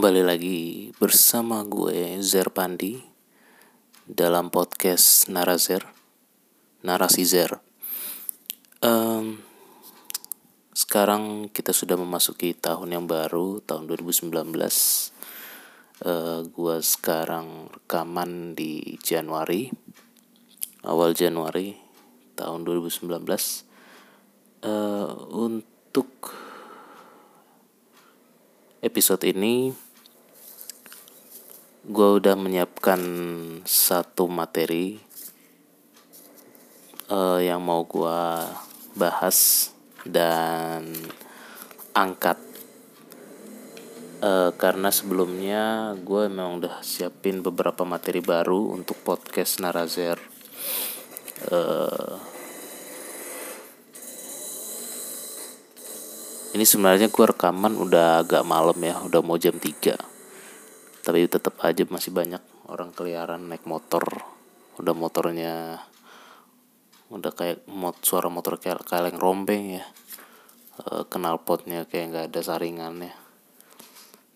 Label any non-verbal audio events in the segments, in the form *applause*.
Kembali lagi bersama gue Zer Pandi dalam podcast Narazer, Narasi Zer. Um, sekarang kita sudah memasuki tahun yang baru, tahun 2019. Uh, gue sekarang rekaman di Januari, awal Januari tahun 2019. Uh, untuk episode ini gue udah menyiapkan satu materi uh, yang mau gue bahas dan angkat. Uh, karena sebelumnya gue memang udah siapin beberapa materi baru untuk podcast Narazer. Uh, ini sebenarnya gue rekaman udah agak malam ya udah mau jam 3 tapi tetap aja masih banyak orang keliaran naik motor. Udah motornya udah kayak mot suara motor kayak kaleng rombeng ya. E, kenal potnya kayak nggak ada saringannya.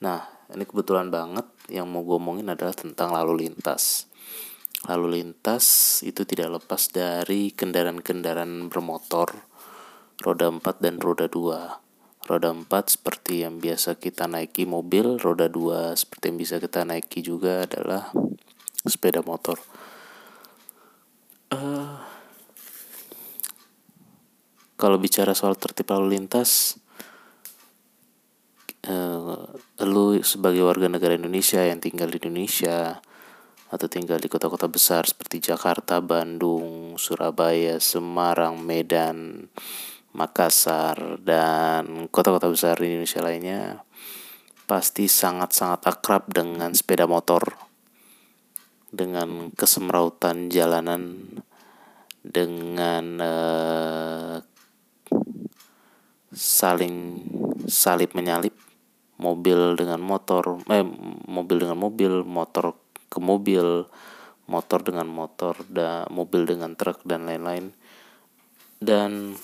Nah ini kebetulan banget yang mau gue omongin adalah tentang lalu lintas. Lalu lintas itu tidak lepas dari kendaraan-kendaraan bermotor roda 4 dan roda 2 roda 4 seperti yang biasa kita naiki mobil, roda 2 seperti yang bisa kita naiki juga adalah sepeda motor. Uh, kalau bicara soal tertib lalu lintas, uh, lu sebagai warga negara Indonesia yang tinggal di Indonesia atau tinggal di kota-kota besar seperti Jakarta, Bandung, Surabaya, Semarang, Medan, Makassar, dan kota-kota besar di Indonesia lainnya pasti sangat-sangat akrab dengan sepeda motor, dengan kesemrautan jalanan, dengan uh, saling salip menyalip mobil dengan motor, eh mobil dengan mobil, motor ke mobil, motor dengan motor, dan mobil dengan truk dan lain-lain. Dan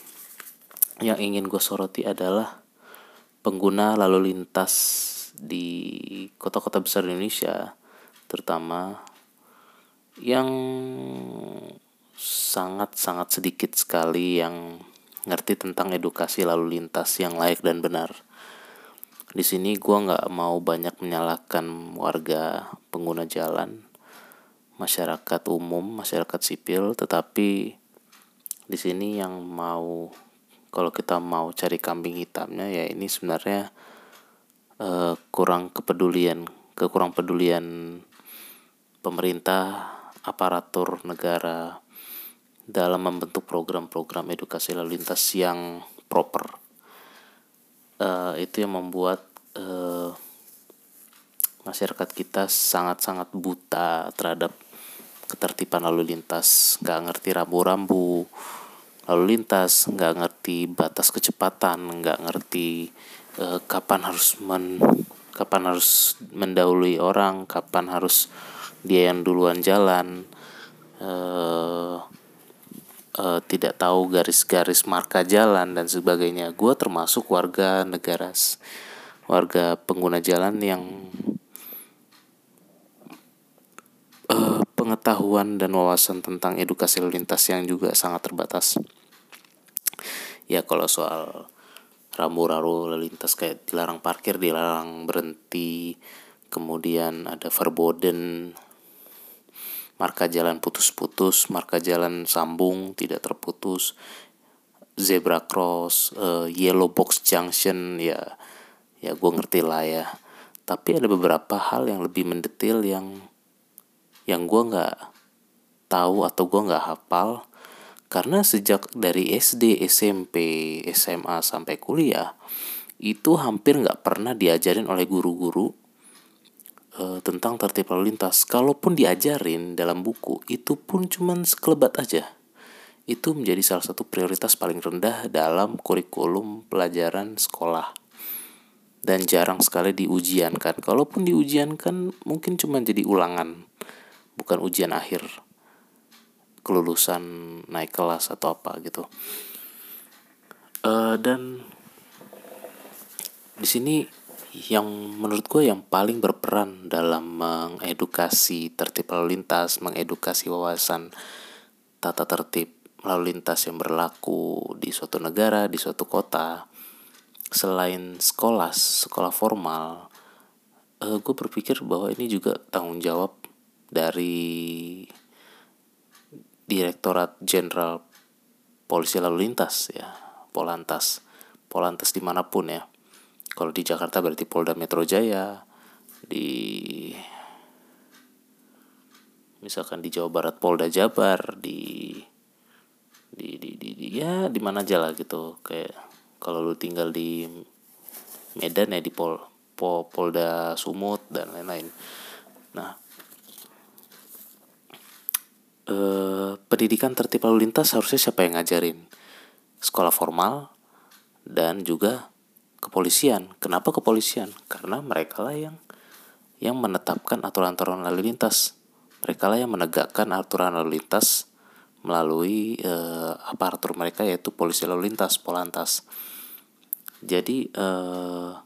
yang ingin gue soroti adalah pengguna lalu lintas di kota-kota besar Indonesia terutama yang sangat-sangat sedikit sekali yang ngerti tentang edukasi lalu lintas yang layak dan benar. Di sini gue nggak mau banyak menyalahkan warga pengguna jalan, masyarakat umum, masyarakat sipil, tetapi di sini yang mau kalau kita mau cari kambing hitamnya ya ini sebenarnya uh, kurang kepedulian kekurang pedulian pemerintah aparatur negara dalam membentuk program-program edukasi lalu lintas yang proper. Uh, itu yang membuat uh, masyarakat kita sangat-sangat buta terhadap ketertiban lalu lintas. Nggak ngerti rambu-rambu lalu lintas, nggak ngerti batas kecepatan, nggak ngerti uh, kapan harus men kapan harus mendahului orang, kapan harus dia yang duluan jalan, uh, uh, tidak tahu garis-garis marka jalan dan sebagainya. Gue termasuk warga negara, warga pengguna jalan yang uh, pengetahuan dan wawasan tentang edukasi lalu lintas yang juga sangat terbatas. Ya kalau soal rambu-rambu lalu lintas kayak dilarang parkir dilarang berhenti kemudian ada verboden marka jalan putus-putus marka jalan sambung tidak terputus zebra cross uh, yellow box junction ya ya gue ngerti lah ya. Tapi ada beberapa hal yang lebih mendetil yang yang gue nggak tahu atau gue nggak hafal karena sejak dari SD, SMP, SMA sampai kuliah itu hampir nggak pernah diajarin oleh guru-guru e, tentang tertib lalu lintas. Kalaupun diajarin dalam buku itu pun cuman sekelebat aja. Itu menjadi salah satu prioritas paling rendah dalam kurikulum pelajaran sekolah. Dan jarang sekali diujiankan. Kalaupun diujiankan mungkin cuma jadi ulangan, bukan ujian akhir kelulusan naik kelas atau apa gitu. Uh, dan di sini yang menurut gue yang paling berperan dalam mengedukasi tertib lalu lintas, mengedukasi wawasan tata tertib lalu lintas yang berlaku di suatu negara, di suatu kota, selain sekolah, sekolah formal, uh, gue berpikir bahwa ini juga tanggung jawab dari Direktorat Jenderal Polisi Lalu Lintas ya, Polantas, Polantas di mana pun ya. Kalau di Jakarta berarti Polda Metro Jaya di misalkan di Jawa Barat Polda Jabar di di di di, di ya di mana aja lah gitu. Kayak kalau lu tinggal di Medan ya di Pol, Pol Polda Sumut dan lain-lain. Nah eh, pendidikan tertib lalu lintas harusnya siapa yang ngajarin sekolah formal dan juga kepolisian. Kenapa kepolisian? Karena mereka lah yang yang menetapkan aturan-aturan lalu lintas. Mereka lah yang menegakkan aturan lalu lintas melalui uh, aparatur mereka yaitu polisi lalu lintas, Polantas. Jadi uh,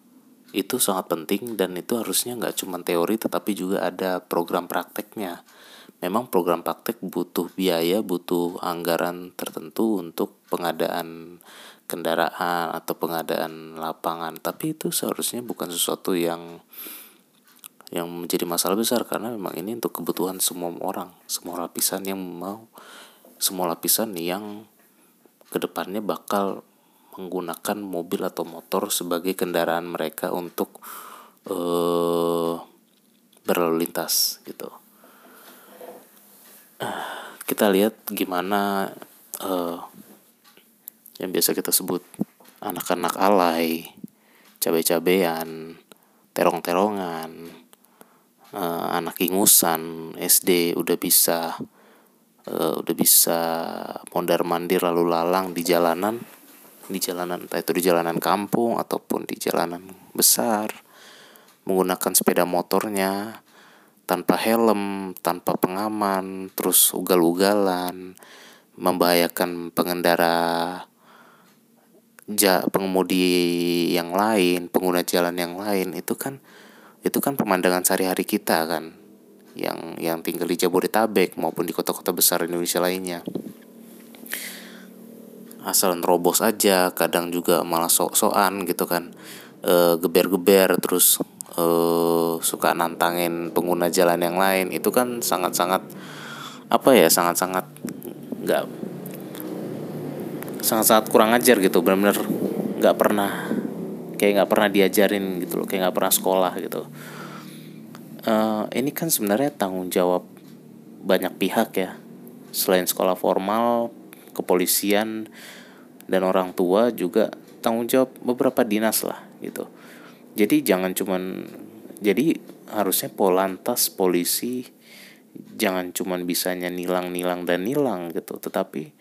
itu sangat penting dan itu harusnya nggak cuma teori tetapi juga ada program prakteknya. Memang program praktek butuh biaya, butuh anggaran tertentu untuk pengadaan kendaraan atau pengadaan lapangan. Tapi itu seharusnya bukan sesuatu yang yang menjadi masalah besar karena memang ini untuk kebutuhan semua orang. Semua lapisan yang mau semua lapisan yang ke depannya bakal menggunakan mobil atau motor sebagai kendaraan mereka untuk uh, berlalu lintas gitu kita lihat gimana uh, yang biasa kita sebut anak-anak alay, cabai-cabean, terong-terongan, uh, anak ingusan, SD udah bisa uh, udah bisa mondar mandir lalu lalang di jalanan, di jalanan entah itu di jalanan kampung ataupun di jalanan besar, menggunakan sepeda motornya tanpa helm, tanpa pengaman, terus ugal-ugalan, membahayakan pengendara ja, pengemudi yang lain, pengguna jalan yang lain itu kan itu kan pemandangan sehari-hari kita kan yang yang tinggal di Jabodetabek maupun di kota-kota besar Indonesia lainnya. Asal nerobos aja, kadang juga malah sok-sokan gitu kan. E, geber-geber terus e, suka nantangin pengguna jalan yang lain itu kan sangat-sangat apa ya sangat-sangat nggak sangat-sangat kurang ajar gitu benar-benar nggak pernah kayak nggak pernah diajarin gitu loh kayak nggak pernah sekolah gitu. Uh, ini kan sebenarnya tanggung jawab banyak pihak ya selain sekolah formal kepolisian dan orang tua juga tanggung jawab beberapa dinas lah gitu. Jadi jangan cuman jadi harusnya polantas polisi jangan cuman bisanya nilang-nilang dan nilang gitu. Tetapi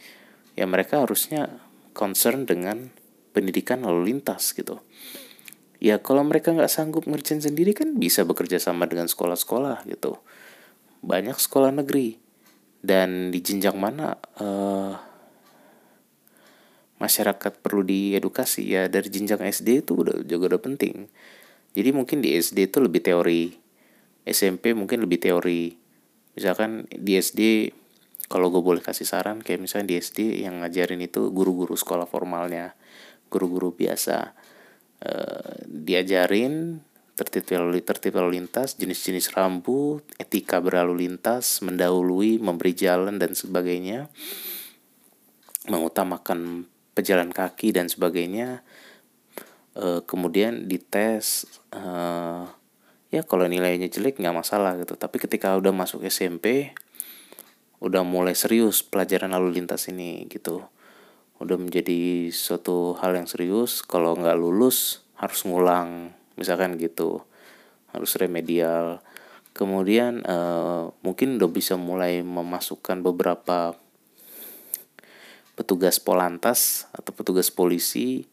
ya mereka harusnya concern dengan pendidikan lalu lintas gitu. Ya kalau mereka nggak sanggup ngerjain sendiri kan bisa bekerja sama dengan sekolah-sekolah gitu. Banyak sekolah negeri. Dan di jenjang mana uh, masyarakat perlu diedukasi ya dari jenjang SD itu udah juga udah penting. Jadi mungkin di SD itu lebih teori SMP mungkin lebih teori. Misalkan di SD kalau gue boleh kasih saran kayak misalnya di SD yang ngajarin itu guru-guru sekolah formalnya guru-guru biasa. E, diajarin tertib lalu tertib lalu lintas jenis-jenis rambut etika berlalu lintas mendahului memberi jalan dan sebagainya. Mengutamakan pejalan kaki dan sebagainya e, kemudian dites e, ya kalau nilainya jelek nggak masalah gitu. Tapi ketika udah masuk SMP udah mulai serius pelajaran lalu lintas ini gitu. Udah menjadi suatu hal yang serius kalau nggak lulus harus ngulang misalkan gitu. Harus remedial. Kemudian uh, mungkin udah bisa mulai memasukkan beberapa petugas polantas atau petugas polisi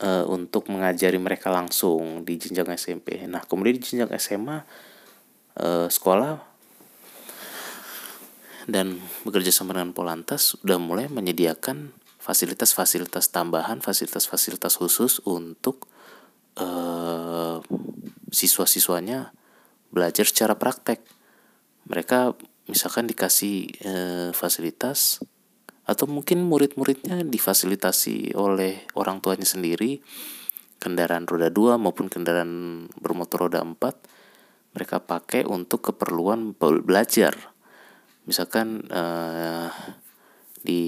uh, untuk mengajari mereka langsung di jenjang SMP. Nah kemudian di jenjang SMA uh, sekolah dan bekerja sama dengan Polantas sudah mulai menyediakan fasilitas-fasilitas tambahan, fasilitas-fasilitas khusus untuk uh, siswa-siswanya belajar secara praktek mereka misalkan dikasih uh, fasilitas atau mungkin murid-muridnya difasilitasi oleh orang tuanya sendiri kendaraan roda dua maupun kendaraan bermotor roda empat mereka pakai untuk keperluan belajar. Misalkan uh, di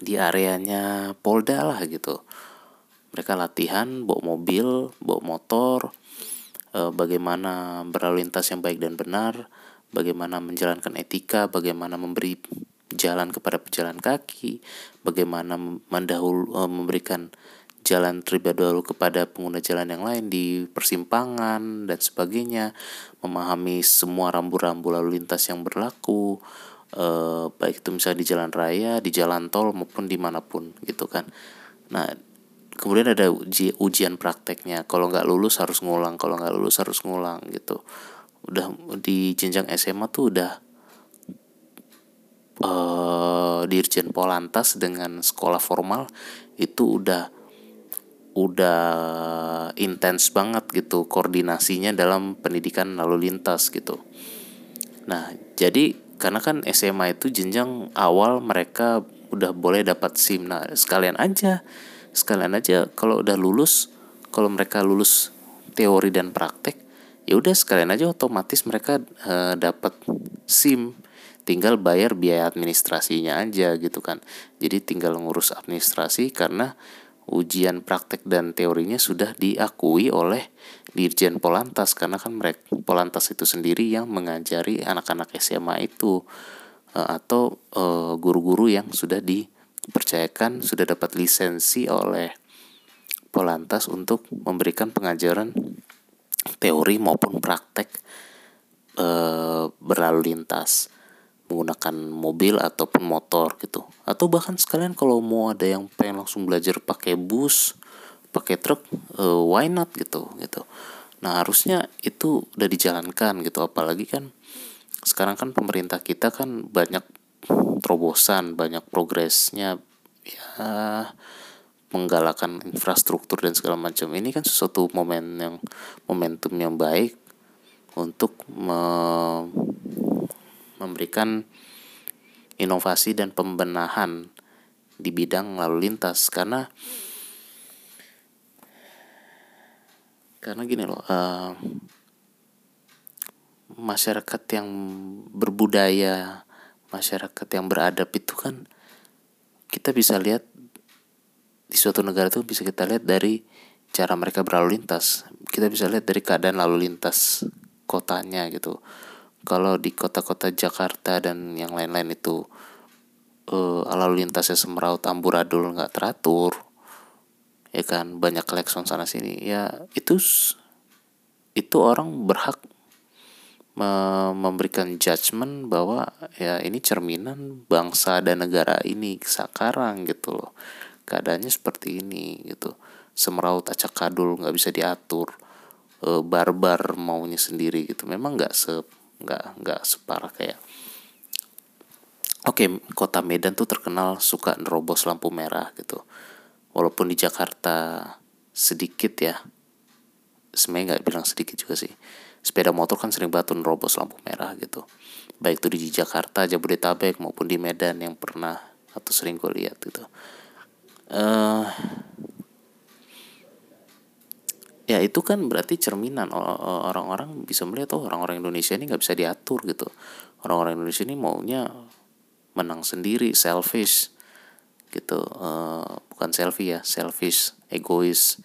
di areanya Polda lah gitu. Mereka latihan bawa mobil bawa motor uh, bagaimana berlalu lintas yang baik dan benar bagaimana menjalankan etika bagaimana memberi jalan kepada pejalan kaki bagaimana mendahulu uh, memberikan jalan terlebih dahulu kepada pengguna jalan yang lain di persimpangan dan sebagainya, memahami semua rambu-rambu lalu lintas yang berlaku, eh, baik itu misalnya di jalan raya, di jalan tol maupun di mana pun gitu kan. Nah kemudian ada uji, ujian prakteknya, kalau nggak lulus harus ngulang, kalau nggak lulus harus ngulang gitu. Udah di jenjang SMA tuh udah uh, Dirjen Polantas dengan sekolah formal itu udah udah intens banget gitu koordinasinya dalam pendidikan lalu lintas gitu. Nah, jadi karena kan SMA itu jenjang awal mereka udah boleh dapat SIM. Nah, sekalian aja sekalian aja kalau udah lulus, kalau mereka lulus teori dan praktek, ya udah sekalian aja otomatis mereka uh, dapat SIM. Tinggal bayar biaya administrasinya aja gitu kan. Jadi tinggal ngurus administrasi karena ujian praktek dan teorinya sudah diakui oleh Dirjen Polantas karena kan mereka Polantas itu sendiri yang mengajari anak-anak SMA itu uh, atau uh, guru-guru yang sudah dipercayakan sudah dapat lisensi oleh Polantas untuk memberikan pengajaran teori maupun praktek uh, berlalu lintas menggunakan mobil ataupun motor gitu. Atau bahkan sekalian kalau mau ada yang pengen langsung belajar pakai bus pakai truk uh, why not gitu gitu. Nah harusnya itu udah dijalankan gitu. Apalagi kan sekarang kan pemerintah kita kan banyak terobosan banyak progresnya. Ya menggalakkan infrastruktur dan segala macam ini kan sesuatu momen yang momentum yang baik untuk me memberikan inovasi dan pembenahan di bidang lalu lintas. Karena karena gini loh uh, masyarakat yang berbudaya masyarakat yang beradab itu kan kita bisa lihat di suatu negara itu bisa kita lihat dari cara mereka berlalu lintas. Kita bisa lihat dari keadaan lalu lintas kotanya gitu. Kalau di kota-kota Jakarta dan yang lain-lain itu uh, lalu lintasnya semeraut amburadul nggak teratur ya kan? Banyak klekson sana sini. Ya itu itu orang berhak me memberikan judgement bahwa ya ini cerminan bangsa dan negara ini sekarang gitu loh keadaannya seperti ini gitu. Semeraut acak kadul nggak bisa diatur. E, barbar maunya sendiri gitu. Memang nggak se nggak nggak separah kayak oke kota Medan tuh terkenal suka nerobos lampu merah gitu. Walaupun di Jakarta sedikit ya sebenarnya nggak bilang sedikit juga sih. Sepeda motor kan sering batu nerobos lampu merah gitu. Baik itu di Jakarta Jabodetabek maupun di Medan yang pernah atau sering gue lihat gitu uh, ya itu kan berarti cerminan orang-orang bisa melihat oh orang-orang Indonesia ini nggak bisa diatur gitu. Orang-orang Indonesia ini maunya menang sendiri selfish gitu. Uh, bukan selfie ya selfish egois.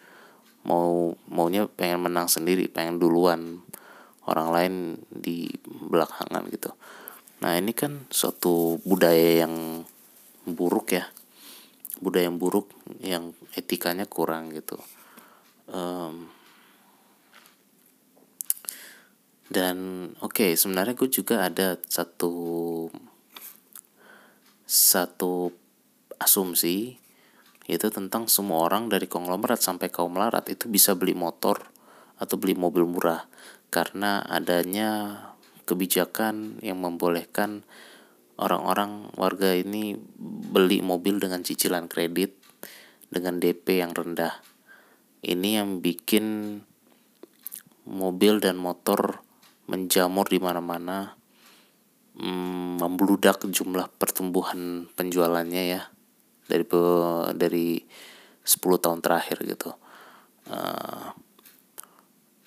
Mau maunya pengen menang sendiri pengen duluan orang lain di belakangan gitu. Nah ini kan suatu budaya yang buruk ya budaya yang buruk yang etikanya kurang gitu. Um, dan oke okay, sebenarnya gue juga ada satu satu asumsi yaitu tentang semua orang dari konglomerat sampai kaum melarat itu bisa beli motor atau beli mobil murah. Karena adanya kebijakan yang membolehkan orang-orang warga ini beli mobil dengan cicilan kredit dengan DP yang rendah. ini yang bikin mobil dan motor menjamur di mana-mana mm, membludak jumlah pertumbuhan penjualannya ya dari dari 10 tahun terakhir gitu. Uh,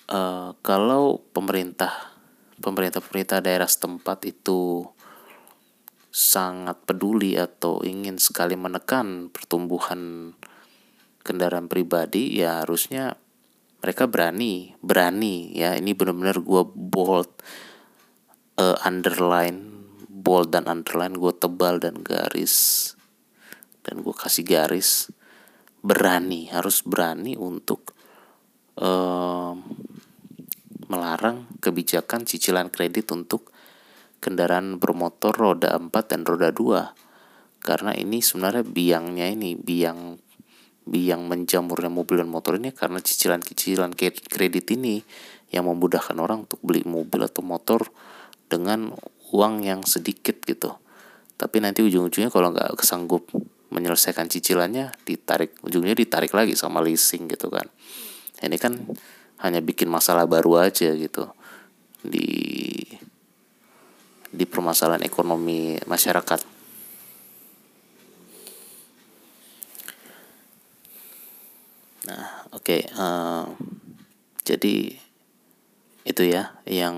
uh, kalau pemerintah pemerintah pemerintah daerah setempat itu sangat peduli atau ingin sekali menekan pertumbuhan kendaraan pribadi ya harusnya mereka berani berani ya. Ini benar-benar gue bold uh, underline bold dan underline gue tebal dan garis dan gue kasih garis. Berani harus berani untuk uh, melarang kebijakan cicilan kredit untuk kendaraan bermotor roda 4 dan roda 2 karena ini sebenarnya biangnya ini biang biang menjamurnya mobil dan motor ini karena cicilan-cicilan kredit ini yang memudahkan orang untuk beli mobil atau motor dengan uang yang sedikit gitu. Tapi nanti ujung-ujungnya kalau nggak kesanggup menyelesaikan cicilannya ditarik ujungnya ditarik lagi sama leasing gitu kan. Ini kan hanya bikin masalah baru aja gitu di di permasalahan ekonomi masyarakat. Nah oke okay, uh, eh, jadi itu ya yang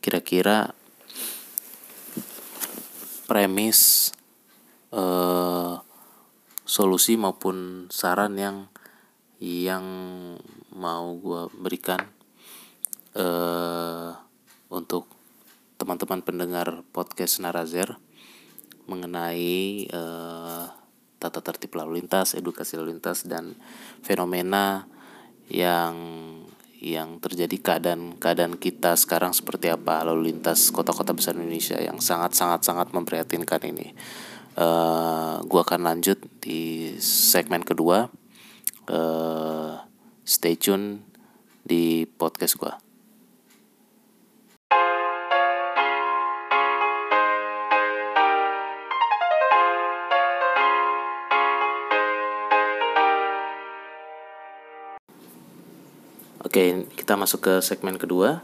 kira-kira premis uh, solusi maupun saran yang yang mau gue berikan uh, untuk teman-teman pendengar podcast Narazer mengenai uh, tata tertib lalu lintas, edukasi lalu lintas dan fenomena yang yang terjadi keadaan keadaan kita sekarang seperti apa lalu lintas kota-kota besar Indonesia yang sangat sangat sangat memprihatinkan ini. Uh, gua akan lanjut di segmen kedua. Uh, stay tune di podcast gua. Oke, kita masuk ke segmen kedua.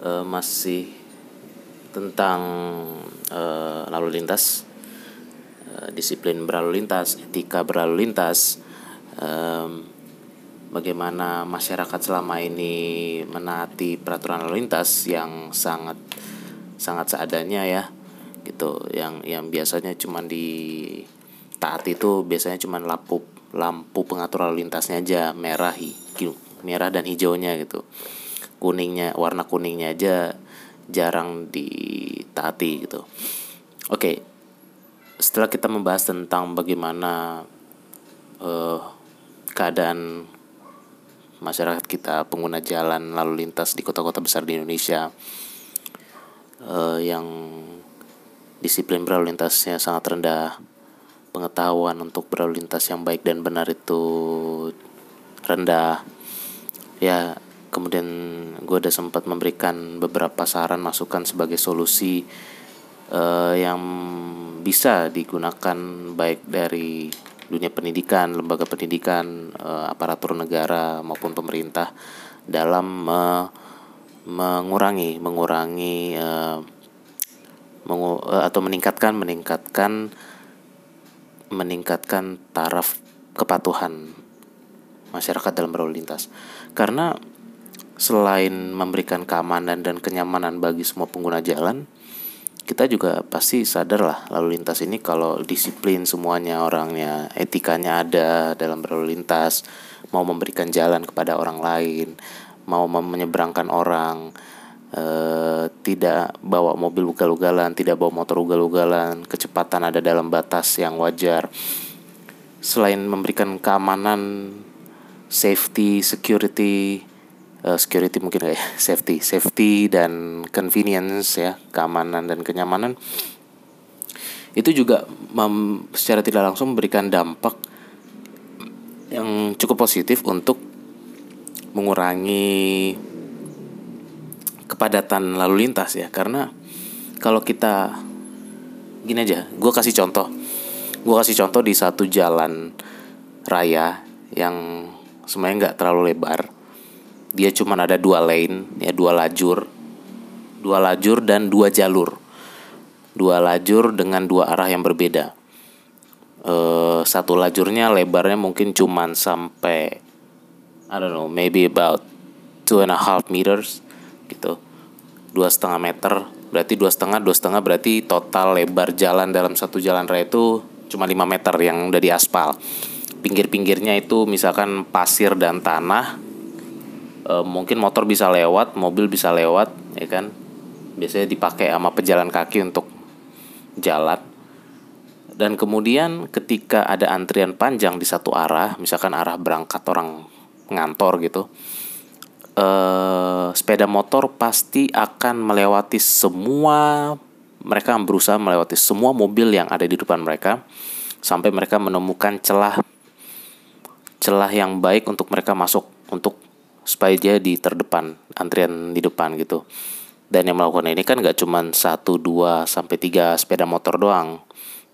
Uh, masih tentang uh, lalu lintas, uh, disiplin berlalu lintas, etika berlalu lintas, um, bagaimana masyarakat selama ini menaati peraturan lalu lintas yang sangat sangat seadanya ya, gitu. Yang yang biasanya cuma di taat itu biasanya cuma lampu lampu pengatur lalu lintasnya aja merah gitu merah dan hijaunya gitu. Kuningnya warna kuningnya aja jarang ditaati gitu. Oke setelah kita membahas tentang bagaimana uh, keadaan masyarakat kita pengguna jalan lalu lintas di kota-kota besar di Indonesia uh, yang disiplin berlalu lintasnya sangat rendah pengetahuan untuk berlalu lintas yang baik dan benar itu rendah ya kemudian gue udah sempat memberikan beberapa saran masukan sebagai solusi uh, yang bisa digunakan baik dari dunia pendidikan, lembaga pendidikan, uh, aparatur negara maupun pemerintah dalam uh, mengurangi mengurangi uh, mengu atau meningkatkan meningkatkan meningkatkan taraf kepatuhan masyarakat dalam berlalu lintas. Karena selain memberikan keamanan dan kenyamanan bagi semua pengguna jalan, kita juga pasti sadar lah lalu lintas ini kalau disiplin semuanya orangnya, etikanya ada dalam berlalu lintas, mau memberikan jalan kepada orang lain, mau menyeberangkan orang, eh, tidak bawa mobil ugal-ugalan, tidak bawa motor ugal-ugalan, kecepatan ada dalam batas yang wajar. Selain memberikan keamanan safety, security, uh, security mungkin ya, *laughs* safety, safety dan convenience ya, keamanan dan kenyamanan. Itu juga secara tidak langsung memberikan dampak yang cukup positif untuk mengurangi kepadatan lalu lintas ya. Karena kalau kita gini aja gue kasih contoh. Gue kasih contoh di satu jalan raya yang sebenarnya nggak terlalu lebar. Dia cuma ada dua lane ya dua lajur. Dua lajur dan dua jalur. Dua lajur dengan dua arah yang berbeda. Uh, satu lajurnya lebarnya mungkin cuma sampai I don't know maybe about two and a half meters gitu. Dua setengah meter berarti dua setengah dua setengah berarti total lebar jalan dalam satu jalan raya itu cuma 5 meter yang udah di aspal pinggir-pinggirnya itu misalkan pasir dan tanah e, mungkin motor bisa lewat mobil bisa lewat ya kan? Biasanya dipakai sama pejalan kaki untuk jalan. Dan kemudian ketika ada antrian panjang di satu arah misalkan arah berangkat orang ngantor gitu eh, sepeda motor pasti akan melewati semua mereka berusaha melewati semua mobil yang ada di depan mereka sampai mereka menemukan celah celah yang baik untuk mereka masuk untuk supaya dia di terdepan antrian di depan gitu. Dan yang melakukan ini kan gak cuma satu dua sampai tiga sepeda motor doang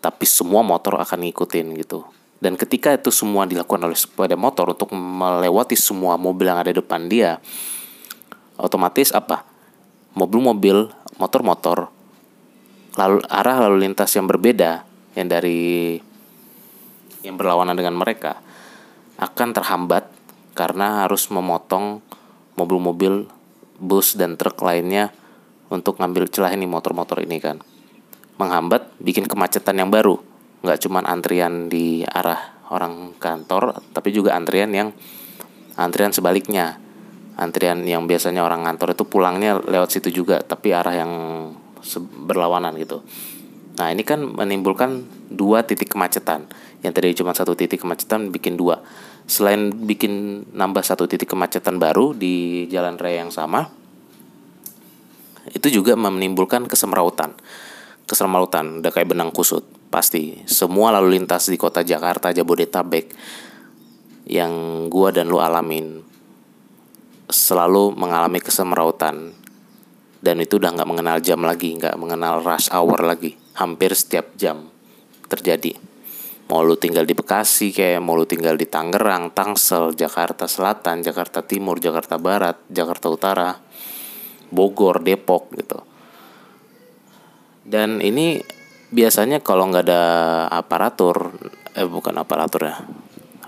tapi semua motor akan ngikutin gitu. Dan ketika itu semua dilakukan oleh sepeda motor untuk melewati semua mobil yang ada depan dia otomatis apa? Mobil-mobil motor-motor lalu arah lalu lintas yang berbeda yang dari yang berlawanan dengan mereka akan terhambat karena harus memotong mobil-mobil bus dan truk lainnya untuk ngambil celah ini motor-motor ini kan menghambat bikin kemacetan yang baru nggak cuma antrian di arah orang kantor tapi juga antrian yang antrian sebaliknya antrian yang biasanya orang kantor itu pulangnya lewat situ juga tapi arah yang berlawanan gitu. Nah ini kan menimbulkan dua titik kemacetan yang tadi cuma satu titik kemacetan bikin dua. Selain bikin nambah satu titik kemacetan baru di jalan raya yang sama, itu juga menimbulkan kesemrautan. Kesemrautan udah kayak benang kusut pasti. Semua lalu lintas di kota Jakarta, Jabodetabek yang gua dan lu alamin selalu mengalami kesemrautan dan itu udah nggak mengenal jam lagi nggak mengenal rush hour lagi hampir setiap jam terjadi mau lu tinggal di Bekasi kayak mau lu tinggal di Tangerang, Tangsel, Jakarta Selatan, Jakarta Timur, Jakarta Barat, Jakarta Utara, Bogor, Depok gitu. Dan ini biasanya kalau nggak ada aparatur, eh bukan aparatur ya,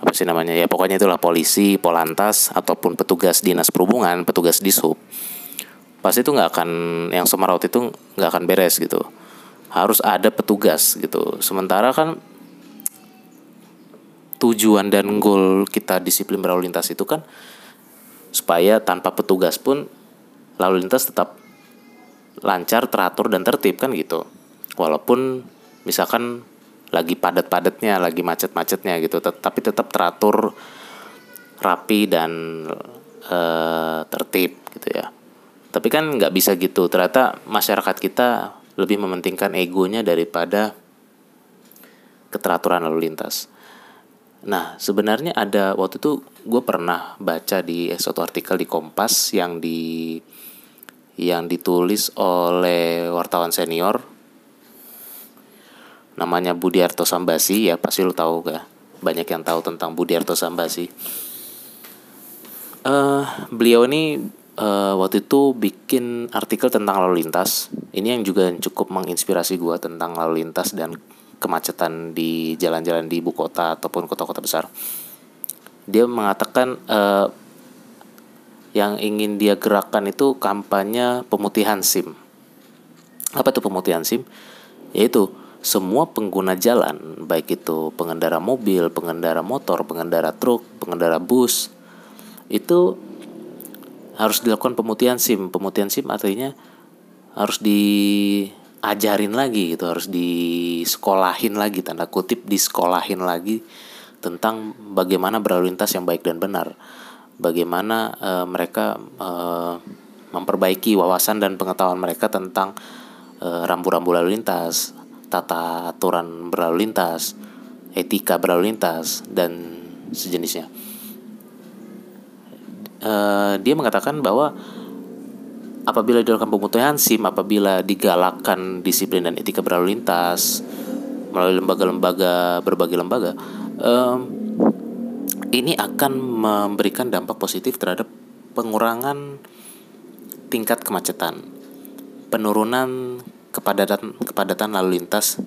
apa sih namanya? Ya pokoknya itulah polisi, polantas ataupun petugas dinas perhubungan, petugas disub pasti itu nggak akan yang semeraut itu nggak akan beres gitu. Harus ada petugas gitu. Sementara kan tujuan dan goal kita disiplin berlalu lintas itu kan supaya tanpa petugas pun lalu lintas tetap lancar teratur dan tertib kan gitu. Walaupun misalkan lagi padat-padatnya lagi macet-macetnya gitu tapi tetap teratur rapi dan uh, tertib gitu ya. Tapi kan nggak bisa gitu. Ternyata masyarakat kita lebih mementingkan egonya daripada keteraturan lalu lintas nah sebenarnya ada waktu itu gue pernah baca di suatu artikel di Kompas yang di yang ditulis oleh wartawan senior. Namanya Budiarto Sambasi ya pasti lo tahu gak banyak yang tahu tentang Budiarto Sambasi. Uh, beliau ini uh, waktu itu bikin artikel tentang lalu lintas. Ini yang juga cukup menginspirasi gue tentang lalu lintas dan kemacetan di jalan-jalan di ibu kota ataupun kota-kota besar. Dia mengatakan uh, yang ingin dia gerakkan itu kampanye pemutihan SIM. Apa itu pemutihan SIM? Yaitu semua pengguna jalan, baik itu pengendara mobil, pengendara motor, pengendara truk, pengendara bus, itu harus dilakukan pemutihan SIM. Pemutihan SIM artinya harus diajarin lagi gitu, harus disekolahin lagi tanda kutip disekolahin lagi tentang bagaimana berlalu lintas yang baik dan benar. Bagaimana uh, mereka uh, memperbaiki wawasan dan pengetahuan mereka tentang uh, rambu-rambu lalu lintas, tata aturan berlalu lintas, etika berlalu lintas dan sejenisnya uh, dia mengatakan bahwa apabila dilakukan pemutihan SIM, apabila digalakkan disiplin dan etika berlalu lintas melalui lembaga-lembaga berbagai lembaga, um, ini akan memberikan dampak positif terhadap pengurangan tingkat kemacetan, penurunan kepadatan kepadatan lalu lintas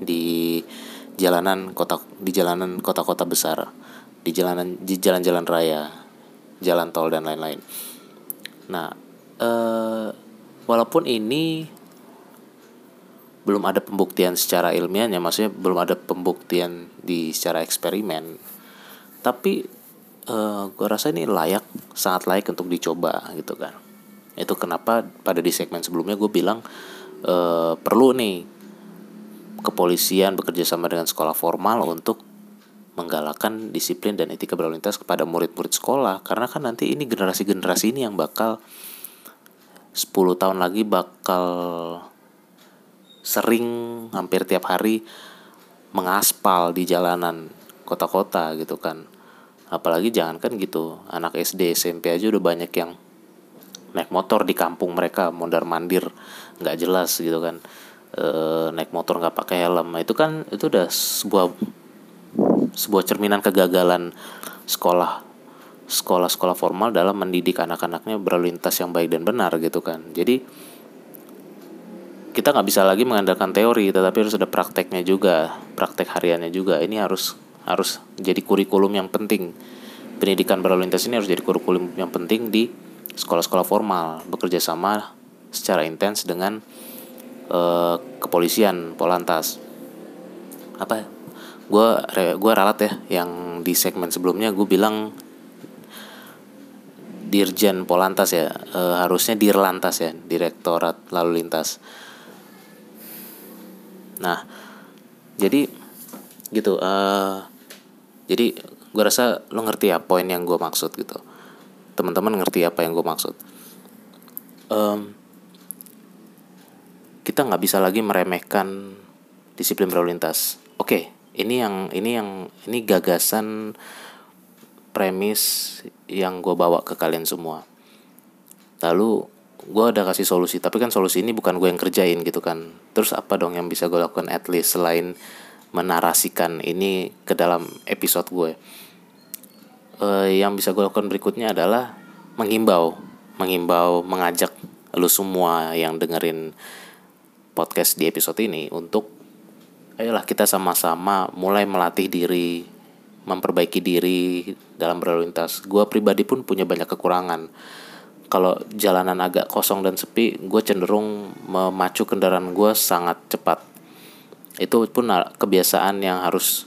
di jalanan kota di jalanan kota-kota besar, di jalanan di jalan-jalan raya, jalan tol dan lain-lain. Nah, eh, walaupun ini belum ada pembuktian secara ilmiahnya, maksudnya belum ada pembuktian di secara eksperimen, tapi eh, gue rasa ini layak, sangat layak untuk dicoba gitu kan. Itu kenapa pada di segmen sebelumnya gue bilang eh, perlu nih kepolisian bekerja sama dengan sekolah formal untuk menggalakkan disiplin dan etika berlalu lintas kepada murid-murid sekolah karena kan nanti ini generasi-generasi ini yang bakal 10 tahun lagi bakal sering hampir tiap hari mengaspal di jalanan kota-kota gitu kan. Apalagi jangan kan gitu anak SD SMP aja udah banyak yang naik motor di kampung mereka mondar mandir nggak jelas gitu kan. E, naik motor nggak pakai helm. Nah, itu kan itu udah sebuah sebuah cerminan kegagalan sekolah sekolah-sekolah formal dalam mendidik anak-anaknya berlalu lintas yang baik dan benar gitu kan. Jadi kita nggak bisa lagi mengandalkan teori tetapi harus ada prakteknya juga praktek hariannya juga. Ini harus harus jadi kurikulum yang penting. Pendidikan berlalu lintas ini harus jadi kurikulum yang penting di sekolah-sekolah formal bekerja sama secara intens dengan uh, kepolisian polantas. Apa gue gue ralat ya yang di segmen sebelumnya gue bilang Dirjen Polantas ya e, harusnya Dirlantas ya Direktorat Lalu Lintas. Nah jadi gitu e, jadi gue rasa lo ngerti ya poin yang gue maksud gitu. Teman-teman ngerti apa yang gue maksud. Um, kita nggak bisa lagi meremehkan disiplin berlalu lintas. Oke ini yang ini yang ini gagasan premis yang gue bawa ke kalian semua. Lalu gue ada kasih solusi tapi kan solusi ini bukan gue yang kerjain gitu kan. Terus apa dong yang bisa gue lakukan at least selain menarasikan ini ke dalam episode gue uh, yang bisa gue lakukan berikutnya adalah menghimbau menghimbau mengajak lu semua yang dengerin podcast di episode ini untuk ayolah kita sama-sama mulai melatih diri memperbaiki diri dalam berlalu lintas. Gue pribadi pun punya banyak kekurangan. Kalau jalanan agak kosong dan sepi gue cenderung memacu kendaraan gue sangat cepat. Itu pun kebiasaan yang harus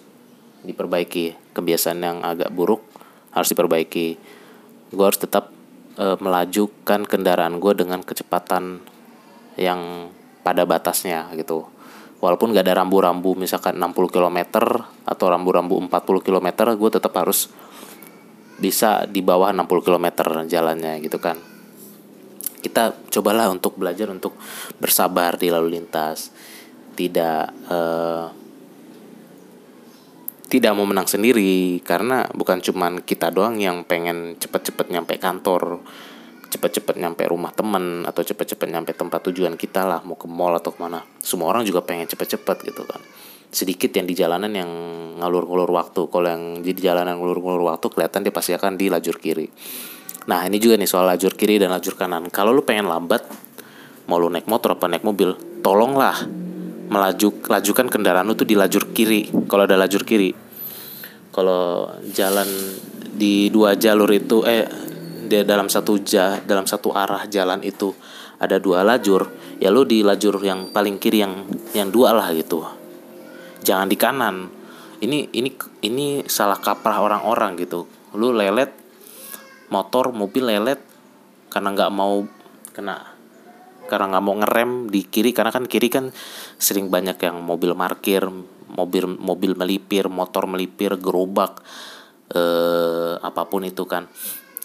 diperbaiki. Kebiasaan yang agak buruk harus diperbaiki. Gue harus tetap e, melajukan kendaraan gue dengan kecepatan yang pada batasnya gitu walaupun gak ada rambu-rambu misalkan 60 km atau rambu-rambu 40 km gue tetap harus bisa di bawah 60 km jalannya gitu kan. Kita cobalah untuk belajar untuk bersabar di lalu lintas. Tidak uh, tidak mau menang sendiri karena bukan cuman kita doang yang pengen cepet-cepet nyampe kantor cepet-cepet nyampe rumah temen atau cepet-cepet nyampe tempat tujuan kita lah mau ke mall atau ke mana. Semua orang juga pengen cepet-cepet gitu kan. Sedikit yang di jalanan yang ngalur-ngalur waktu. Kalau yang di jalanan ngalur-ngalur waktu kelihatan dia pasti akan di lajur kiri. Nah ini juga nih soal lajur kiri dan lajur kanan. Kalau lu pengen lambat mau lu naik motor apa naik mobil tolonglah melaju lajukan kendaraan lu tuh di lajur kiri. Kalau ada lajur kiri kalau jalan di dua jalur itu eh dia dalam satu ja, dalam satu arah jalan itu ada dua lajur ya lu di lajur yang paling kiri yang yang dua lah gitu. Jangan di kanan. Ini ini ini salah kaprah orang-orang gitu. Lu lelet motor mobil lelet karena nggak mau kena karena nggak mau ngerem di kiri karena kan kiri kan sering banyak yang mobil parkir mobil mobil melipir motor melipir gerobak eh, apa pun itu kan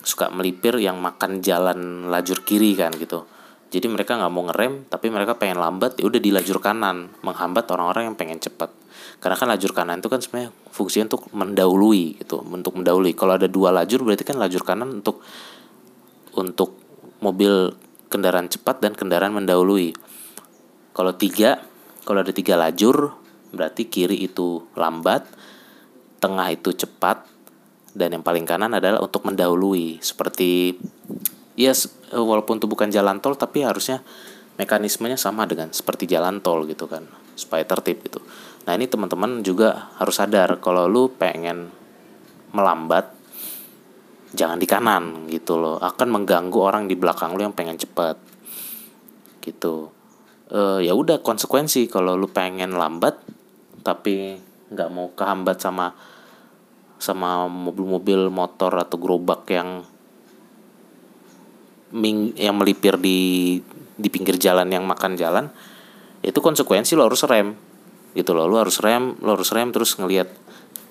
suka melipir yang makan jalan lajur kiri kan gitu. Jadi mereka nggak mau ngerem tapi mereka pengen lambat ya udah di lajur kanan menghambat orang-orang yang pengen cepat. Karena kan lajur kanan itu kan sebenarnya fungsinya untuk mendahului gitu untuk mendahului. Kalau ada dua lajur berarti kan lajur kanan untuk untuk mobil kendaraan cepat dan kendaraan mendahului. Kalau tiga kalau ada tiga lajur berarti kiri itu lambat tengah itu cepat dan yang paling kanan adalah untuk mendahului. Seperti ya walaupun itu bukan jalan tol tapi harusnya mekanismenya sama dengan seperti jalan tol gitu kan supaya tertib gitu. Nah ini teman-teman juga harus sadar kalau lu pengen melambat jangan di kanan gitu loh. Akan mengganggu orang di belakang lu yang pengen cepat gitu. Uh, ya udah konsekuensi kalau lu pengen lambat tapi nggak mau kehambat sama sama mobil-mobil motor atau gerobak yang ming yang melipir di di pinggir jalan yang makan jalan itu konsekuensi lo harus rem. Gitu loh lo harus rem lo harus rem terus ngelihat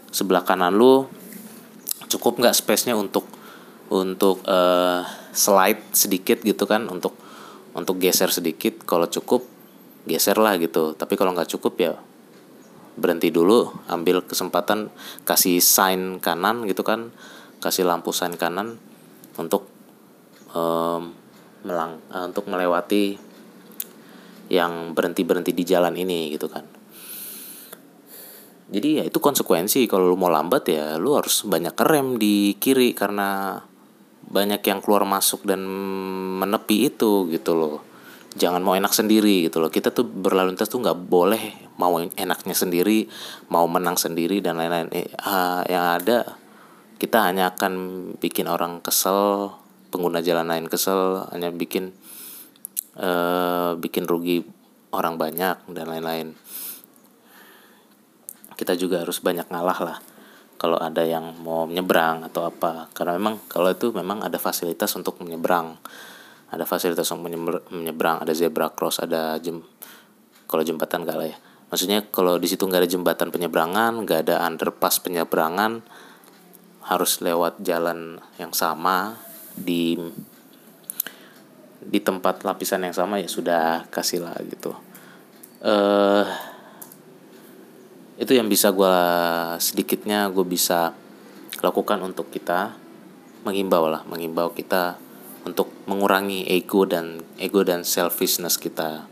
sebelah kanan lo cukup nggak space-nya untuk untuk uh, slide sedikit gitu kan untuk untuk geser sedikit. Kalau cukup geser lah gitu. Tapi kalau nggak cukup ya berhenti dulu ambil kesempatan kasih sign kanan gitu kan kasih lampu sign kanan untuk um, melang uh, untuk melewati yang berhenti berhenti di jalan ini gitu kan. Jadi ya itu konsekuensi kalau lu mau lambat ya lu harus banyak rem di kiri karena banyak yang keluar masuk dan menepi itu gitu loh jangan mau enak sendiri gitu loh. Kita tuh berlalu lintas tuh nggak boleh mau enaknya sendiri mau menang sendiri dan lain-lain. Eh, uh, yang ada kita hanya akan bikin orang kesel pengguna jalan lain kesel hanya bikin uh, bikin rugi orang banyak dan lain-lain. Kita juga harus banyak ngalah lah kalau ada yang mau menyeberang atau apa. Karena memang kalau itu memang ada fasilitas untuk menyeberang ada fasilitas untuk menyeberang ada zebra cross ada jem kalau jembatan gak lah ya. Maksudnya kalau di situ nggak ada jembatan penyeberangan nggak ada underpass penyeberangan harus lewat jalan yang sama di di tempat lapisan yang sama ya sudah kasih lah gitu. Eh uh, itu yang bisa gue sedikitnya gue bisa lakukan untuk kita mengimbau lah mengimbau kita untuk mengurangi ego dan ego dan selfishness kita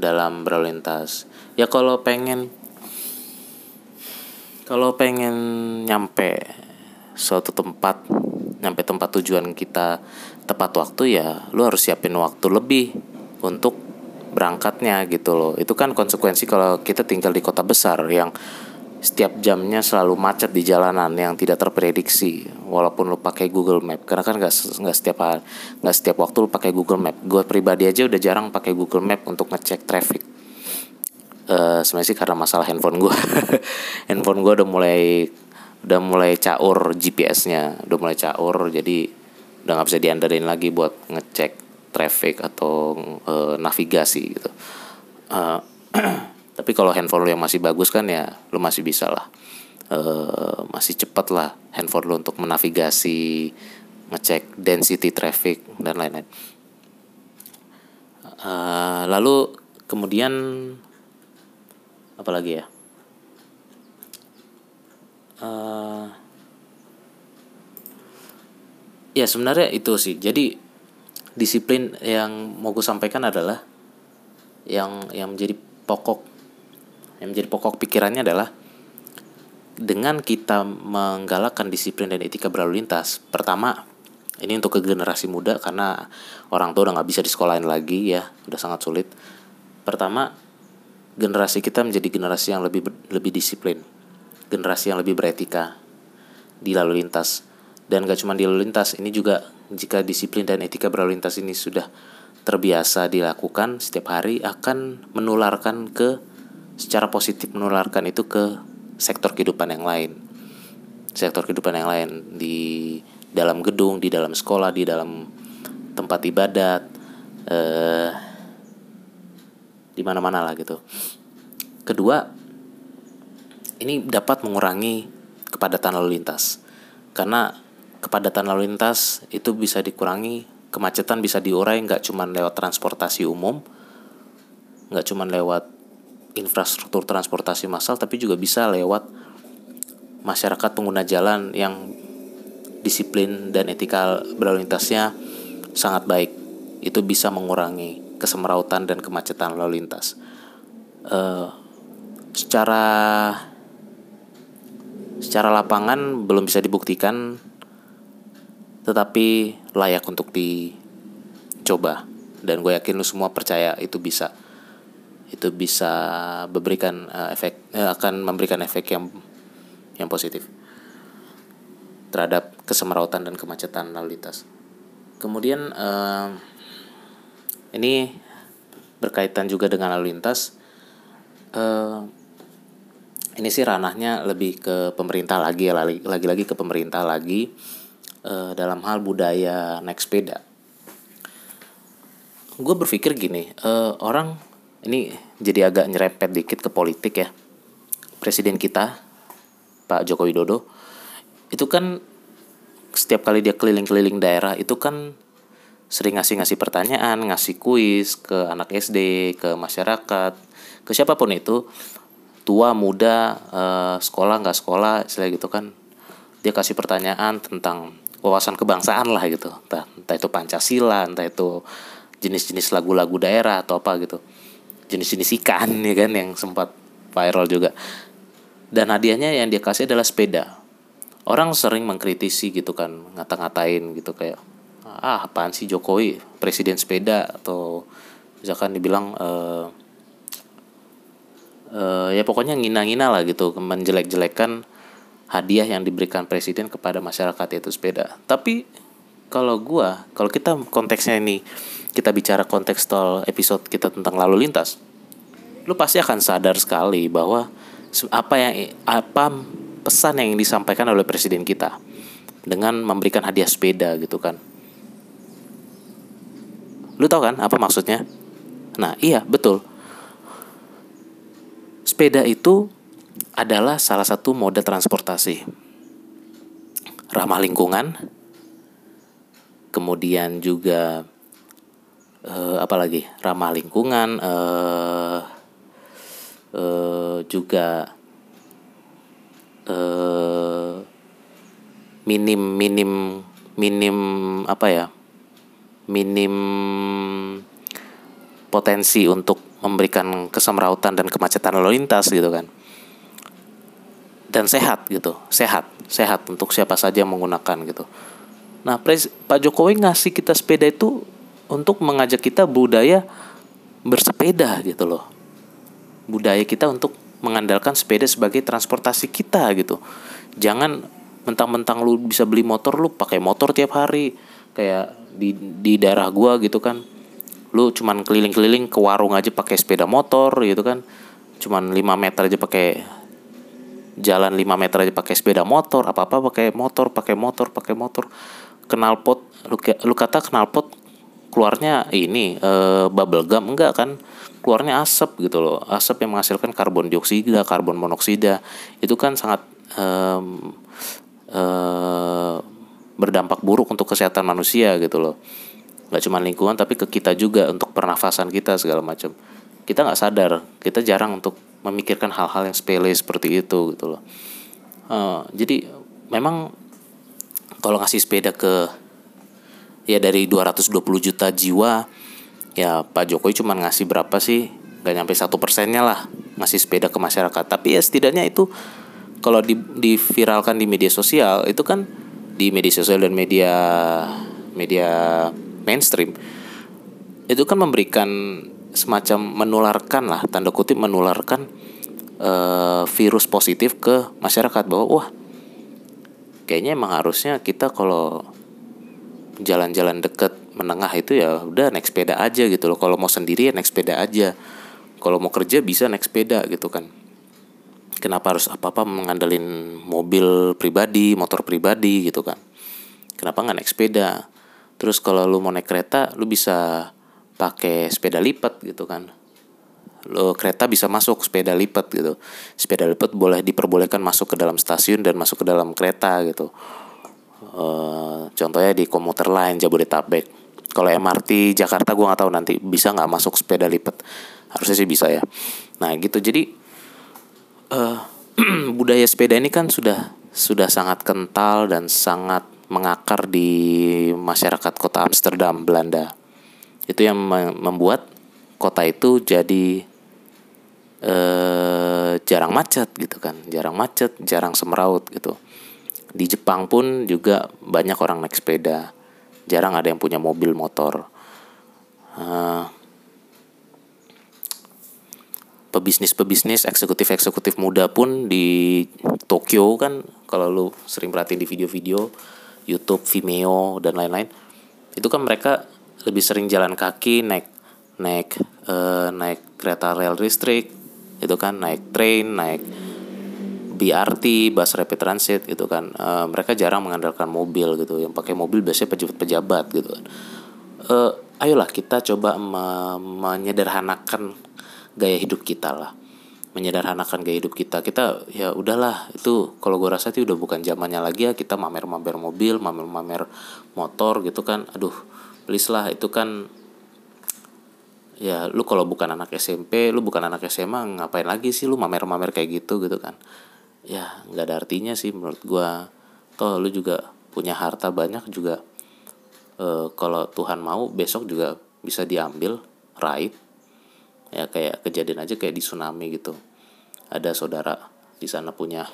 dalam berlalu lintas. Ya kalau pengen kalau pengen nyampe suatu tempat, nyampe tempat tujuan kita tepat waktu ya lu harus siapin waktu lebih untuk berangkatnya gitu loh. Itu kan konsekuensi kalau kita tinggal di kota besar yang setiap jamnya selalu macet di jalanan yang tidak terprediksi walaupun lu pakai Google Map. Karena kan nggak nggak setiap nggak setiap waktu lu pakai Google Map. Gue pribadi aja udah jarang pakai Google Map untuk ngecek traffic. Uh, sebenarnya sih karena masalah handphone gue *laughs* handphone gue udah mulai udah mulai caur GPS-nya udah mulai caur. Jadi udah nggak bisa diandarin lagi buat ngecek traffic atau uh, navigasi gitu. Uh, *clears throat* tapi kalau handphone lo yang masih bagus kan ya lo masih bisa lah. E, masih cepat lah handphone lo untuk menavigasi ngecek density traffic dan lain-lain. E, lalu kemudian apa lagi ya? E, ya sebenarnya itu sih. Jadi disiplin yang mau gue sampaikan adalah yang yang menjadi pokok yang menjadi pokok pikirannya adalah dengan kita menggalakkan disiplin dan etika berlalu lintas pertama ini untuk ke generasi muda karena orang tua udah nggak bisa di sekolahin lagi ya udah sangat sulit. Pertama generasi kita menjadi generasi yang lebih lebih disiplin generasi yang lebih beretika di lalu lintas. Dan gak cuma di lalu lintas ini juga jika disiplin dan etika berlalu lintas ini sudah terbiasa dilakukan setiap hari akan menularkan ke secara positif menularkan itu ke sektor kehidupan yang lain. Sektor kehidupan yang lain di dalam gedung di dalam sekolah di dalam tempat ibadat eh, di mana-mana lah gitu. Kedua ini dapat mengurangi kepadatan lalu lintas. Karena kepadatan lalu lintas itu bisa dikurangi kemacetan bisa diurai nggak cuma lewat transportasi umum nggak cuma lewat infrastruktur transportasi massal tapi juga bisa lewat masyarakat pengguna jalan yang disiplin dan etika berlalu lintasnya sangat baik. Itu bisa mengurangi kesemerautan dan kemacetan lalu lintas. Uh, secara secara lapangan belum bisa dibuktikan tetapi layak untuk dicoba. Dan gue yakin lu semua percaya itu bisa itu bisa memberikan uh, efek uh, akan memberikan efek yang yang positif terhadap kesemerautan dan kemacetan lalu lintas. Kemudian uh, ini berkaitan juga dengan lalu lintas. Uh, ini sih ranahnya lebih ke pemerintah lagi lagi-lagi ke pemerintah lagi uh, dalam hal budaya naik sepeda. Gue berpikir gini, uh, orang ini jadi agak nyerempet dikit ke politik ya. Presiden kita Pak Joko Widodo itu kan setiap kali dia keliling-keliling daerah itu kan sering ngasih-ngasih pertanyaan, ngasih kuis ke anak SD, ke masyarakat, ke siapa pun itu, tua, muda, eh, sekolah nggak sekolah, istilah gitu kan, dia kasih pertanyaan tentang wawasan kebangsaan lah gitu, entah, entah itu Pancasila, entah itu jenis-jenis lagu-lagu daerah atau apa gitu jenis-jenis ikan *laughs* ya kan yang sempat viral juga. Dan hadiahnya yang dia kasih adalah sepeda. Orang sering mengkritisi gitu kan ngata-ngatain gitu kayak ah apaan sih Jokowi? Presiden sepeda? Atau misalkan dibilang uh, uh, ya pokoknya ngina-ngina lah gitu menjelek-jelekan hadiah yang diberikan presiden kepada masyarakat yaitu sepeda. Tapi kalau gua kalau kita konteksnya ini kita bicara kontekstual episode kita tentang lalu lintas, lu pasti akan sadar sekali bahwa apa yang apa pesan yang disampaikan oleh presiden kita dengan memberikan hadiah sepeda gitu kan. Lu tahu kan apa maksudnya? Nah, iya, betul. Sepeda itu adalah salah satu moda transportasi ramah lingkungan, kemudian juga uh, apa lagi ramah lingkungan uh, uh, juga uh, minim minim minim apa ya minim potensi untuk memberikan kesemrautan dan kemacetan lalu lintas gitu kan. Dan sehat gitu sehat sehat untuk siapa saja yang menggunakan gitu. Nah pres Pak Jokowi ngasih kita sepeda itu untuk mengajak kita budaya bersepeda gitu loh. Budaya kita untuk mengandalkan sepeda sebagai transportasi kita gitu. Jangan mentang-mentang lu bisa beli motor lu pakai motor tiap hari kayak di di daerah gua gitu kan. Lu cuman keliling-keliling ke warung aja pakai sepeda motor gitu kan. Cuman 5 meter aja pakai jalan 5 meter aja pakai sepeda motor, apa-apa pakai motor, pakai motor, pakai motor. Knalpot lu lu kata knalpot keluarnya ini e, bubble gum enggak kan? Keluarnya asap gitu loh asap yang menghasilkan karbon dioksida karbon monoksida. Itu kan sangat e, e, berdampak buruk untuk kesehatan manusia gitu loh. Nggak cuma lingkungan tapi ke kita juga untuk pernafasan kita segala macam. Kita nggak sadar kita jarang untuk memikirkan hal-hal yang sepele seperti itu gitu loh. E, jadi memang kalau ngasih sepeda ke ya dari 220 juta jiwa ya Pak Jokowi cuma ngasih berapa sih? Gak nyampe satu persennya lah ngasih sepeda ke masyarakat. Tapi ya setidaknya itu kalau di, diviralkan di media sosial itu kan di media sosial dan media media mainstream itu kan memberikan semacam menularkan lah tanda kutip menularkan uh, virus positif ke masyarakat bahwa wah kayaknya emang harusnya kita kalau jalan-jalan deket menengah itu ya udah naik sepeda aja gitu loh. Kalau mau sendiri ya naik sepeda aja. Kalau mau kerja bisa naik sepeda gitu kan. Kenapa harus apa apa mengandalin mobil pribadi motor pribadi gitu kan? Kenapa nggak naik sepeda? Terus kalau lu mau naik kereta lu bisa pakai sepeda lipat gitu kan. Lo kereta bisa masuk sepeda lipat gitu. Sepeda lipat boleh diperbolehkan masuk ke dalam stasiun dan masuk ke dalam kereta gitu Uh, contohnya di komuter lain Jabodetabek. Kalau MRT Jakarta gue nggak tahu nanti bisa nggak masuk sepeda lipat. Harusnya sih bisa ya. Nah gitu jadi uh, *clears throat* budaya sepeda ini kan sudah sudah sangat kental dan sangat mengakar di masyarakat kota Amsterdam Belanda. Itu yang membuat kota itu jadi uh, jarang macet gitu kan jarang macet jarang semeraut gitu di Jepang pun juga banyak orang naik sepeda. Jarang ada yang punya mobil motor. Uh, pebisnis-pebisnis eksekutif-eksekutif muda pun di Tokyo kan kalau lu sering perhatiin di video-video YouTube, Vimeo dan lain-lain itu kan mereka lebih sering jalan kaki naik naik uh, naik kereta rel listrik itu kan naik train naik BRT bus rapid transit gitu kan. Uh, mereka jarang mengandalkan mobil gitu. Yang pakai mobil biasanya pejabat-pejabat gitu. Kan uh, ayolah kita coba me menyederhanakan gaya hidup kita lah. Menyederhanakan gaya hidup kita. Kita ya udahlah itu kalau gue rasa itu udah bukan zamannya lagi ya. Kita mamer-mamer mobil mamer-mamer motor gitu kan. Aduh please lah itu kan ya lu kalau bukan anak SMP lu bukan anak SMA ngapain lagi sih lu mamer-mamer kayak gitu gitu kan ya nggak ada artinya sih menurut gue toh lu juga punya harta banyak juga e, kalau Tuhan mau besok juga bisa diambil right? Ya kayak kejadian aja kayak di tsunami gitu. Ada saudara di sana punya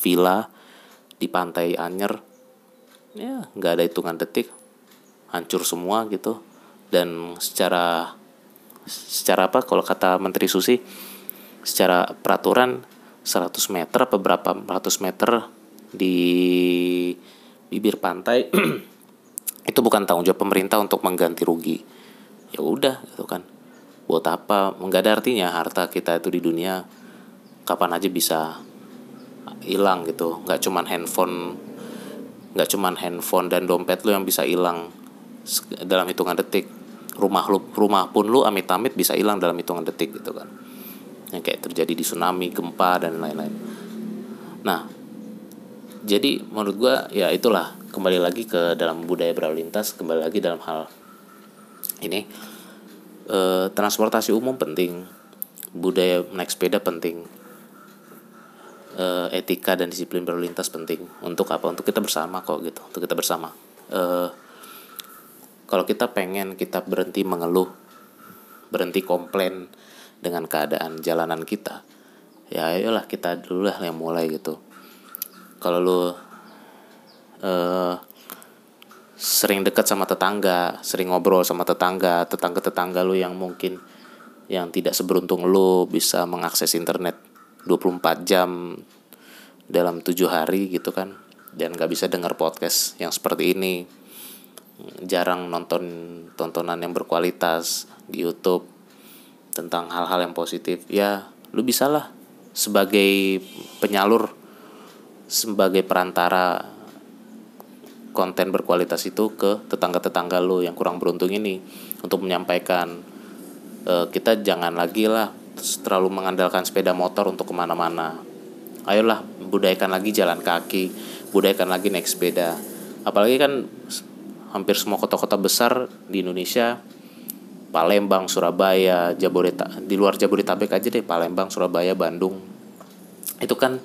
villa di pantai Anyer. Ya nggak ada hitungan detik hancur semua gitu. Dan secara secara apa? Kalau kata Menteri Susi secara peraturan 100 meter apa berapa ratus meter di bibir pantai *clears throat* itu bukan tanggung jawab pemerintah untuk mengganti rugi. Ya udah gitu kan. Buat apa? Nggak ada artinya harta kita itu di dunia kapan aja bisa hilang gitu. Nggak cuman handphone nggak cuman handphone dan dompet lu yang bisa hilang dalam hitungan detik. Rumah lu rumah pun lu amit-amit bisa hilang dalam hitungan detik gitu kan yang kayak terjadi di tsunami gempa dan lain-lain. Nah jadi menurut gua ya itulah kembali lagi ke dalam budaya berlalu lintas kembali lagi dalam hal ini. E, transportasi umum penting budaya naik sepeda penting e, etika dan disiplin berlalu lintas penting. Untuk apa? Untuk kita bersama kok gitu untuk kita bersama. E, kalau kita pengen kita berhenti mengeluh berhenti komplain dengan keadaan jalanan kita. Ya ayolah kita dulu lah yang mulai gitu. Kalau lu uh, sering dekat sama tetangga, sering ngobrol sama tetangga, tetangga-tetangga lu yang mungkin yang tidak seberuntung lu bisa mengakses internet 24 jam dalam tujuh hari gitu kan dan gak bisa dengar podcast yang seperti ini. Jarang nonton tontonan yang berkualitas di YouTube tentang hal-hal yang positif ya lu bisalah sebagai penyalur sebagai perantara konten berkualitas itu ke tetangga-tetangga lo yang kurang beruntung ini untuk menyampaikan e, kita jangan lagi lah terlalu mengandalkan sepeda motor untuk ke mana-mana. Ayolah budayakan lagi jalan kaki budayakan lagi naik sepeda. Apalagi kan hampir semua kota-kota besar di Indonesia Palembang, Surabaya, Jabodetabek di luar Jabodetabek aja deh Palembang, Surabaya, Bandung. Itu kan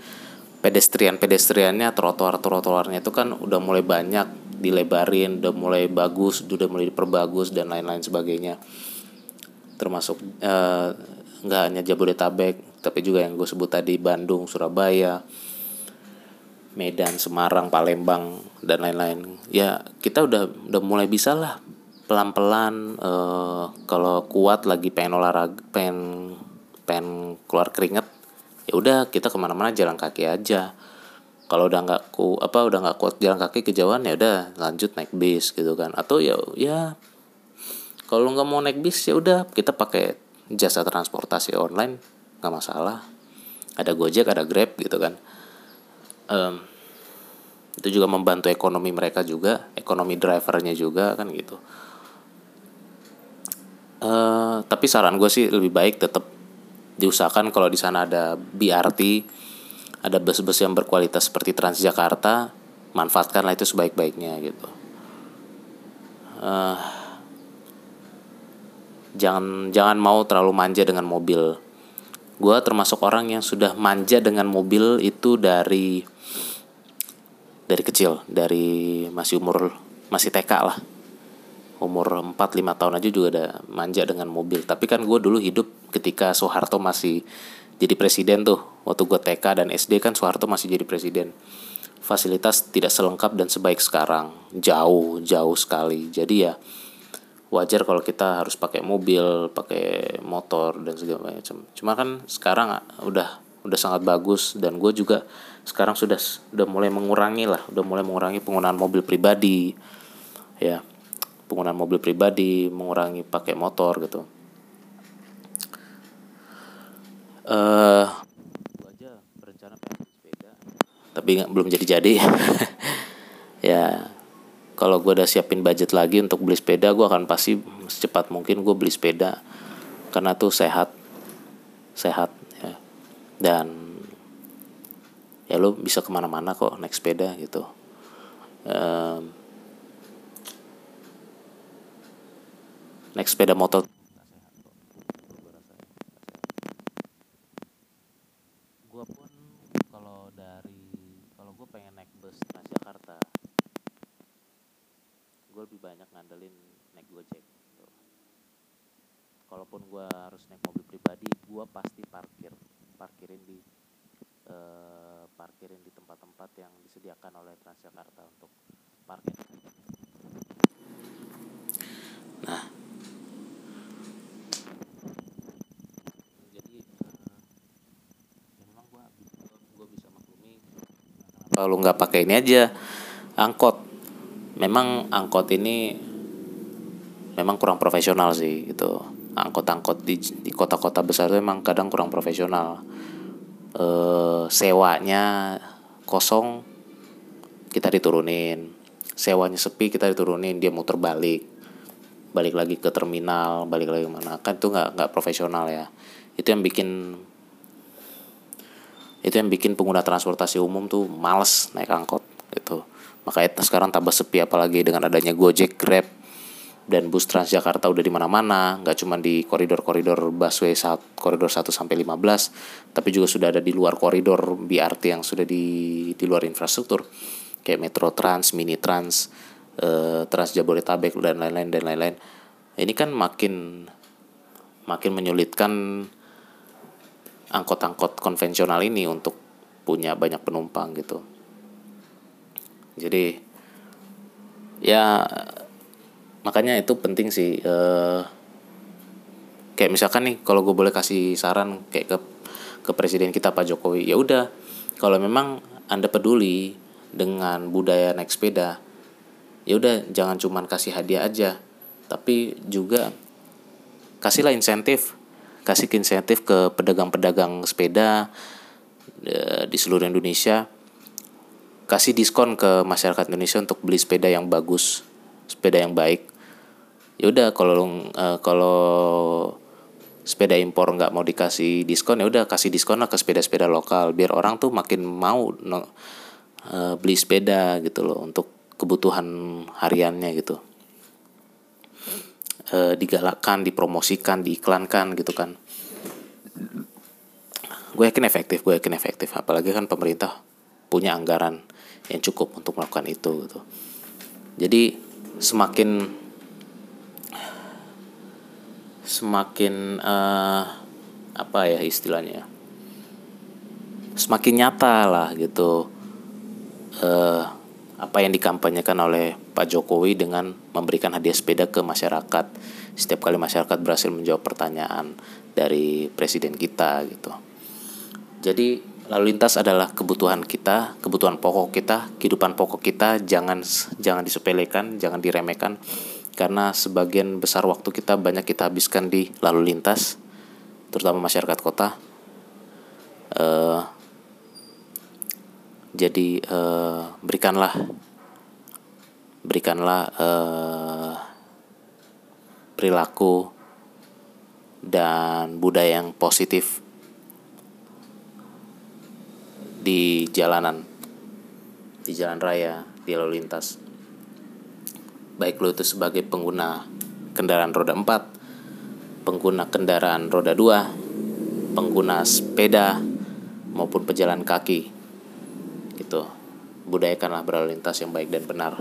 pedestrian pedestriannya trotoar trotoarnya itu kan udah mulai banyak dilebarin udah mulai bagus udah mulai diperbagus dan lain-lain sebagainya. Termasuk eh, nggak uh, hanya Jabodetabek tapi juga yang gue sebut tadi Bandung Surabaya Medan Semarang Palembang dan lain-lain. Ya kita udah udah mulai bisa lah pelan-pelan uh, kalau kuat lagi pengen olahraga pengen pengen keluar keringet ya udah kita ke mana-mana jalan kaki aja. Kalau udah nggak ku apa udah nggak kuat jalan kaki kejauhan ya udah lanjut naik bis gitu kan. Atau ya ya kalau nggak mau naik bis ya udah kita pakai jasa transportasi online nggak masalah. Ada gojek ada grab gitu kan. Um, itu juga membantu ekonomi mereka juga ekonomi drivernya juga kan gitu uh, tapi saran gue sih lebih baik tetap diusahakan kalau di sana ada BRT ada bus-bus yang berkualitas seperti Transjakarta manfaatkanlah itu sebaik-baiknya gitu. Uh, jangan jangan mau terlalu manja dengan mobil. Gue termasuk orang yang sudah manja dengan mobil itu dari dari kecil dari masih umur masih TK lah umur 4-5 tahun aja juga udah manja dengan mobil. Tapi kan gue dulu hidup ketika Soeharto masih jadi presiden tuh. Waktu gue TK dan SD kan Soeharto masih jadi presiden. Fasilitas tidak selengkap dan sebaik sekarang. Jauh jauh sekali. Jadi ya wajar kalau kita harus pakai mobil pakai motor dan segala macam. Cuma kan sekarang udah udah sangat bagus dan gue juga sekarang sudah udah mulai mengurangi lah. Udah mulai mengurangi penggunaan mobil pribadi ya penggunaan mobil pribadi mengurangi pakai motor gitu. Eh uh, aja pengen sepeda. Tapi nggak belum jadi jadi *laughs* ya kalau gue udah siapin budget lagi untuk beli sepeda gue akan pasti secepat mungkin gue beli sepeda. Karena tuh sehat. Sehat ya. Dan ya lo bisa ke mana-mana kok naik sepeda gitu. Um, naik sepeda motor gue pun kalau dari kalau gue pengen naik bus Transjakarta gue lebih banyak ngandelin naik gojek gitu. kalaupun gue harus naik mobil pribadi gue pasti parkir parkirin di uh, parkirin di tempat-tempat yang disediakan oleh Transjakarta untuk parkir. Nah, jadi uh, ya memang gua gua bisa maklumi kalau nggak pakai ini aja angkot. Memang angkot ini memang kurang profesional sih gitu. Angkot-angkot di di kota-kota besar itu memang kadang kurang profesional. Eh, sewanya kosong kita diturunin. Sewanya sepi kita diturunin dia muter balik. Balik lagi ke terminal balik lagi mana. Kan itu nggak nggak profesional ya. Itu yang bikin itu yang bikin pengguna transportasi umum tuh males naik angkot gitu. Makanya sekarang tambah sepi apalagi dengan adanya Gojek Grab dan bus Transjakarta udah di mana-mana, nggak cuma di koridor-koridor busway saat koridor 1 sampai 15, tapi juga sudah ada di luar koridor BRT yang sudah di di luar infrastruktur. Kayak Metro Trans, Mini Trans, eh, Trans Jabodetabek dan lain-lain dan lain-lain. Ini kan makin makin menyulitkan angkot-angkot konvensional ini untuk punya banyak penumpang gitu. Jadi ya makanya itu penting sih uh, kayak misalkan nih kalau gue boleh kasih saran kayak ke ke presiden kita Pak Jokowi ya udah kalau memang anda peduli dengan budaya naik sepeda ya udah jangan cuman kasih hadiah aja tapi juga kasihlah insentif kasih insentif ke pedagang-pedagang sepeda e, di seluruh Indonesia. Kasih diskon ke masyarakat Indonesia untuk beli sepeda yang bagus sepeda yang baik. Ya udah kalau uh, kalau sepeda impor nggak mau dikasih diskon ya udah kasih diskon lah ke sepeda-sepeda lokal biar orang tuh makin mau no, uh, beli sepeda gitu loh untuk kebutuhan hariannya gitu uh, digalakkan dipromosikan diiklankan gitu kan. Gue yakin efektif gue yakin efektif. Apalagi kan pemerintah punya anggaran yang cukup untuk melakukan itu gitu. Jadi semakin semakin uh, apa ya istilahnya? Semakin nyata lah gitu uh, apa yang dikampanyekan oleh Pak Jokowi dengan memberikan hadiah sepeda ke masyarakat. Setiap kali masyarakat berhasil menjawab pertanyaan dari presiden kita gitu. Jadi lalu lintas adalah kebutuhan kita kebutuhan pokok kita kehidupan pokok kita. Jangan jangan disepelekan jangan diremehkan. Karena sebagian besar waktu kita banyak kita habiskan di lalu lintas terutama masyarakat kota. Uh, jadi uh, berikanlah berikanlah uh, perilaku dan budaya yang positif di jalanan di jalan raya di lalu lintas baik lo itu sebagai pengguna kendaraan roda 4, pengguna kendaraan roda 2, pengguna sepeda maupun pejalan kaki. Gitu. Budayakanlah berlalu lintas yang baik dan benar.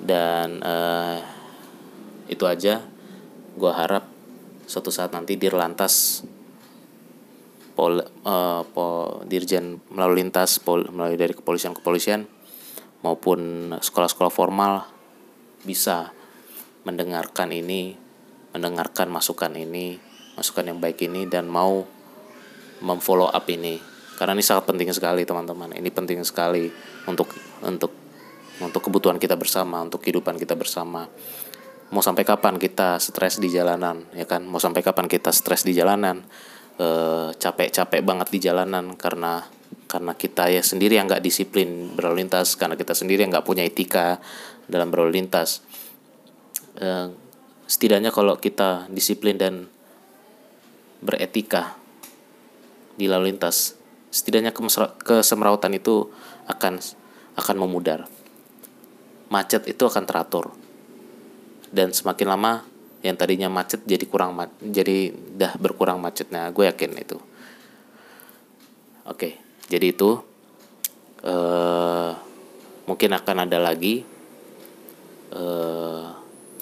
Dan uh, itu aja. Gua harap suatu saat nanti Dirlantas pol, uh, pol dirjen melalui lintas pol, melalui dari kepolisian kepolisian maupun sekolah-sekolah formal bisa mendengarkan ini mendengarkan masukan ini masukan yang baik ini dan mau memfollow up ini karena ini sangat penting sekali teman-teman ini penting sekali untuk untuk untuk kebutuhan kita bersama untuk kehidupan kita bersama. Mau sampai kapan kita stres di jalanan ya kan? Mau sampai kapan kita stres di jalanan? Capek capek-capek banget di jalanan karena karena kita ya sendiri yang nggak disiplin berlalu lintas karena kita sendiri yang nggak punya etika dalam berlalu lintas. E, setidaknya kalau kita disiplin dan beretika di lalu lintas setidaknya kesemrawutan itu akan akan memudar macet itu akan teratur. Dan semakin lama yang tadinya macet jadi kurang jadi dah berkurang macetnya gue yakin itu. Oke jadi itu uh, mungkin akan ada lagi uh,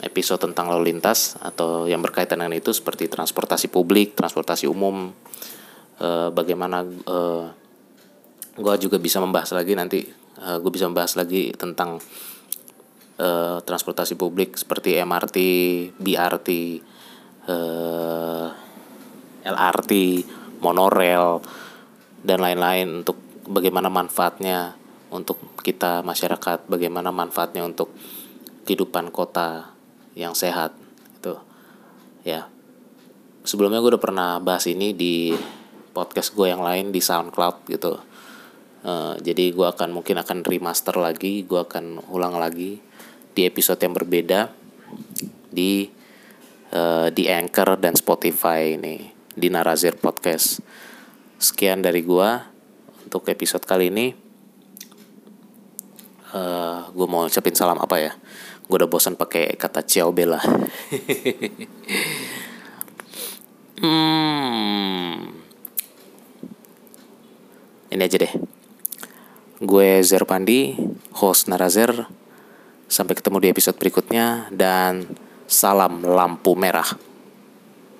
episode tentang lalu lintas atau yang berkaitan dengan itu seperti transportasi publik transportasi umum uh, bagaimana gue juga bisa membahas lagi nanti gue bisa membahas lagi tentang uh, transportasi publik seperti MRT, BRT, uh, LRT, monorail dan lain-lain untuk bagaimana manfaatnya untuk kita masyarakat, bagaimana manfaatnya untuk kehidupan kota yang sehat itu ya. Sebelumnya gue udah pernah bahas ini di podcast gue yang lain di SoundCloud gitu. Uh, jadi gue akan mungkin akan remaster lagi gue akan ulang lagi di episode yang berbeda di uh, di Anchor dan Spotify ini di Narazir Podcast. Sekian dari gua untuk episode kali ini. Uh, gue mau ucapin salam apa ya? Gue udah bosan pakai kata ciao bella. *laughs* hmm. Ini aja deh. Gue Zerpandi, host Narazer Sampai ketemu di episode berikutnya dan salam lampu merah.